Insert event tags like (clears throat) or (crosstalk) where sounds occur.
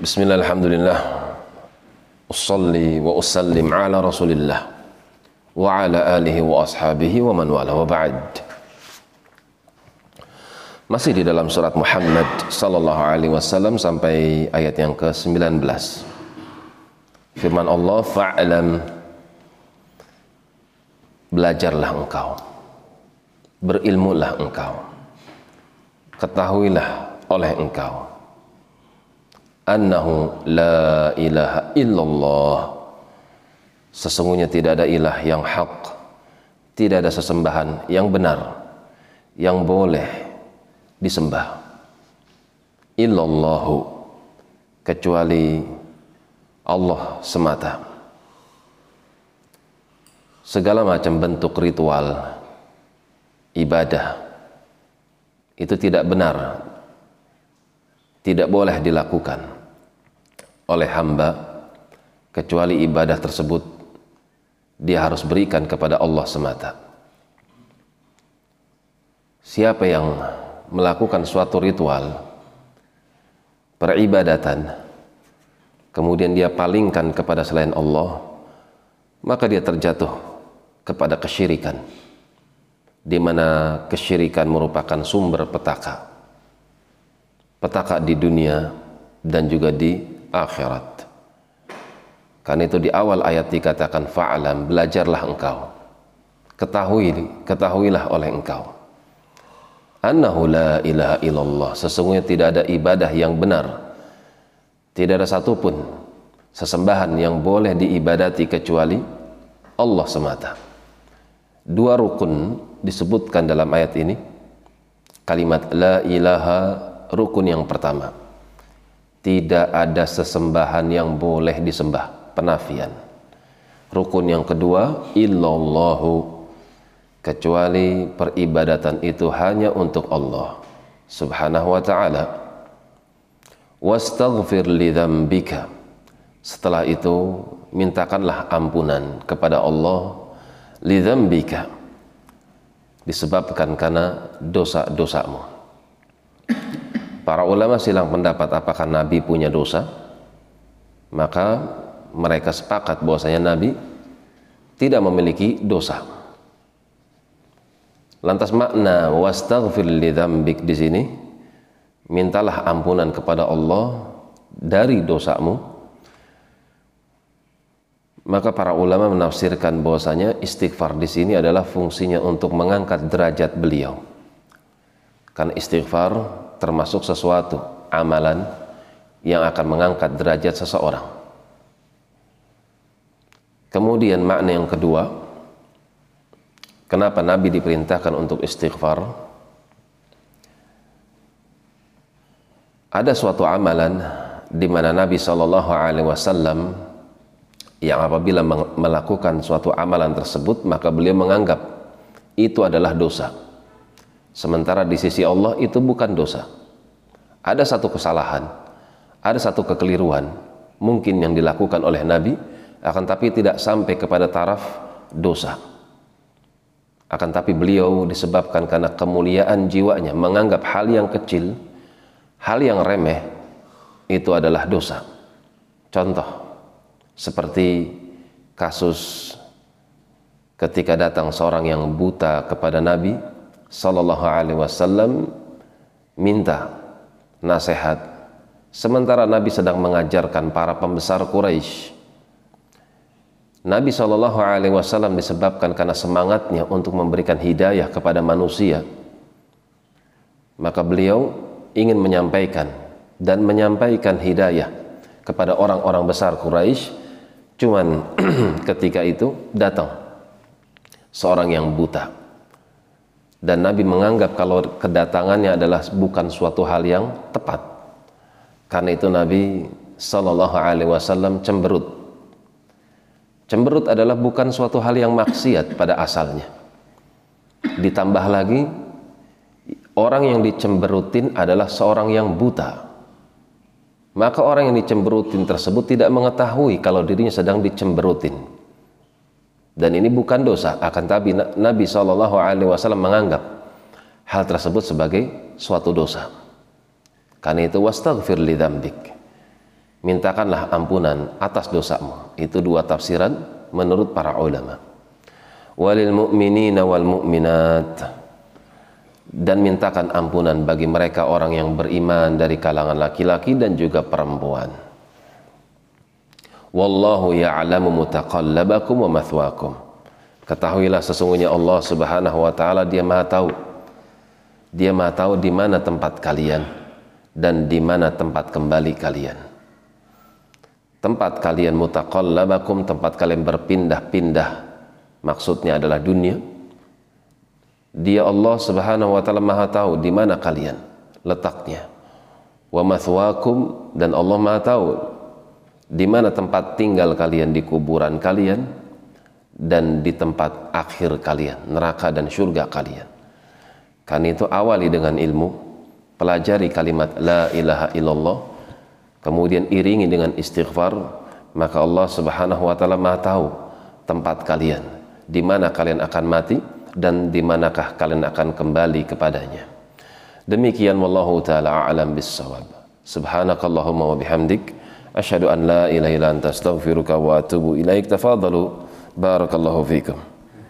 Bismillah, alhamdulillah. Usalli wa usallim ala rasulillah wa ala alihi wa ashabihi wa man wala wa ba'd. Masih di dalam surat Muhammad sallallahu alaihi wasallam sampai ayat yang ke-19. Firman Allah Fa'alam belajarlah engkau. Berilmulah engkau. Ketahuilah oleh engkau annahu la ilaha illallah. Sesungguhnya tidak ada ilah yang hak tidak ada sesembahan yang benar yang boleh disembah. Illallahu kecuali Allah semata. Segala macam bentuk ritual ibadah itu tidak benar tidak boleh dilakukan oleh hamba kecuali ibadah tersebut dia harus berikan kepada Allah semata. Siapa yang melakukan suatu ritual peribadatan kemudian dia palingkan kepada selain Allah maka dia terjatuh kepada kesyirikan di mana kesyirikan merupakan sumber petaka petaka di dunia dan juga di akhirat. Karena itu di awal ayat dikatakan fa'alam, belajarlah engkau. Ketahui, ketahuilah oleh engkau. Annahu la ilaha illallah. Sesungguhnya tidak ada ibadah yang benar. Tidak ada satupun sesembahan yang boleh diibadati kecuali Allah semata. Dua rukun disebutkan dalam ayat ini. Kalimat la ilaha rukun yang pertama tidak ada sesembahan yang boleh disembah. Penafian. Rukun yang kedua illallahu. Kecuali peribadatan itu hanya untuk Allah subhanahu wa ta'ala. Wastaghfir li dzambika setelah itu mintakanlah ampunan kepada Allah li dzambika disebabkan karena dosa-dosamu Para ulama silang pendapat apakah Nabi punya dosa? Maka mereka sepakat bahwasanya Nabi tidak memiliki dosa. Lantas makna wastaghfir li dzambik di sini mintalah ampunan kepada Allah dari dosamu. Maka para ulama menafsirkan bahwasanya istighfar di sini adalah fungsinya untuk mengangkat derajat beliau. Karena istighfar termasuk sesuatu amalan yang akan mengangkat derajat seseorang. Kemudian makna yang kedua, kenapa Nabi diperintahkan untuk istighfar? Ada suatu amalan di mana Nabi Shallallahu Alaihi Wasallam yang apabila melakukan suatu amalan tersebut maka beliau menganggap itu adalah dosa Sementara di sisi Allah itu bukan dosa. Ada satu kesalahan, ada satu kekeliruan mungkin yang dilakukan oleh Nabi akan tapi tidak sampai kepada taraf dosa. Akan tapi beliau disebabkan karena kemuliaan jiwanya menganggap hal yang kecil, hal yang remeh itu adalah dosa. Contoh seperti kasus ketika datang seorang yang buta kepada Nabi Sallallahu Alaihi Wasallam minta nasihat sementara Nabi sedang mengajarkan para pembesar Quraisy. Nabi Shallallahu Alaihi Wasallam disebabkan karena semangatnya untuk memberikan hidayah kepada manusia, maka beliau ingin menyampaikan dan menyampaikan hidayah kepada orang-orang besar Quraisy. Cuman (clears throat) ketika itu datang seorang yang buta dan Nabi menganggap kalau kedatangannya adalah bukan suatu hal yang tepat. Karena itu Nabi Shallallahu Alaihi Wasallam cemberut. Cemberut adalah bukan suatu hal yang maksiat pada asalnya. Ditambah lagi orang yang dicemberutin adalah seorang yang buta. Maka orang yang dicemberutin tersebut tidak mengetahui kalau dirinya sedang dicemberutin dan ini bukan dosa akan tapi Nabi Shallallahu Alaihi Wasallam menganggap hal tersebut sebagai suatu dosa karena itu wastaghfir li dzambik mintakanlah ampunan atas dosamu. Itu dua tafsiran menurut para ulama. Walil mu'minina wal mu'minat dan mintakan ampunan bagi mereka orang yang beriman dari kalangan laki-laki dan juga perempuan. Wallahu ya'lamu mutaqallabakum wa mathwakum. Ketahuilah sesungguhnya Allah Subhanahu wa taala Dia Maha tahu. Dia Maha tahu di mana tempat kalian dan di mana tempat kembali kalian. Tempat kalian mutaqallabakum, tempat kalian berpindah-pindah. Maksudnya adalah dunia dia Allah Subhanahu wa taala Maha tahu di mana kalian letaknya. Wa mathwakum dan Allah Maha tahu di mana tempat tinggal kalian di kuburan kalian dan di tempat akhir kalian, neraka dan surga kalian. Kan itu awali dengan ilmu, pelajari kalimat la ilaha illallah, kemudian iringi dengan istighfar, maka Allah Subhanahu wa taala Maha tahu tempat kalian, di mana kalian akan mati dan di manakah kalian akan kembali kepadanya. Demikian wallahu taala a'lam bissawab. Subhanakallahumma wa bihamdik أشهد أن لا إله إلا أنت أستغفرك وأتوب إليك. تفاضلوا. بارك الله فيكم.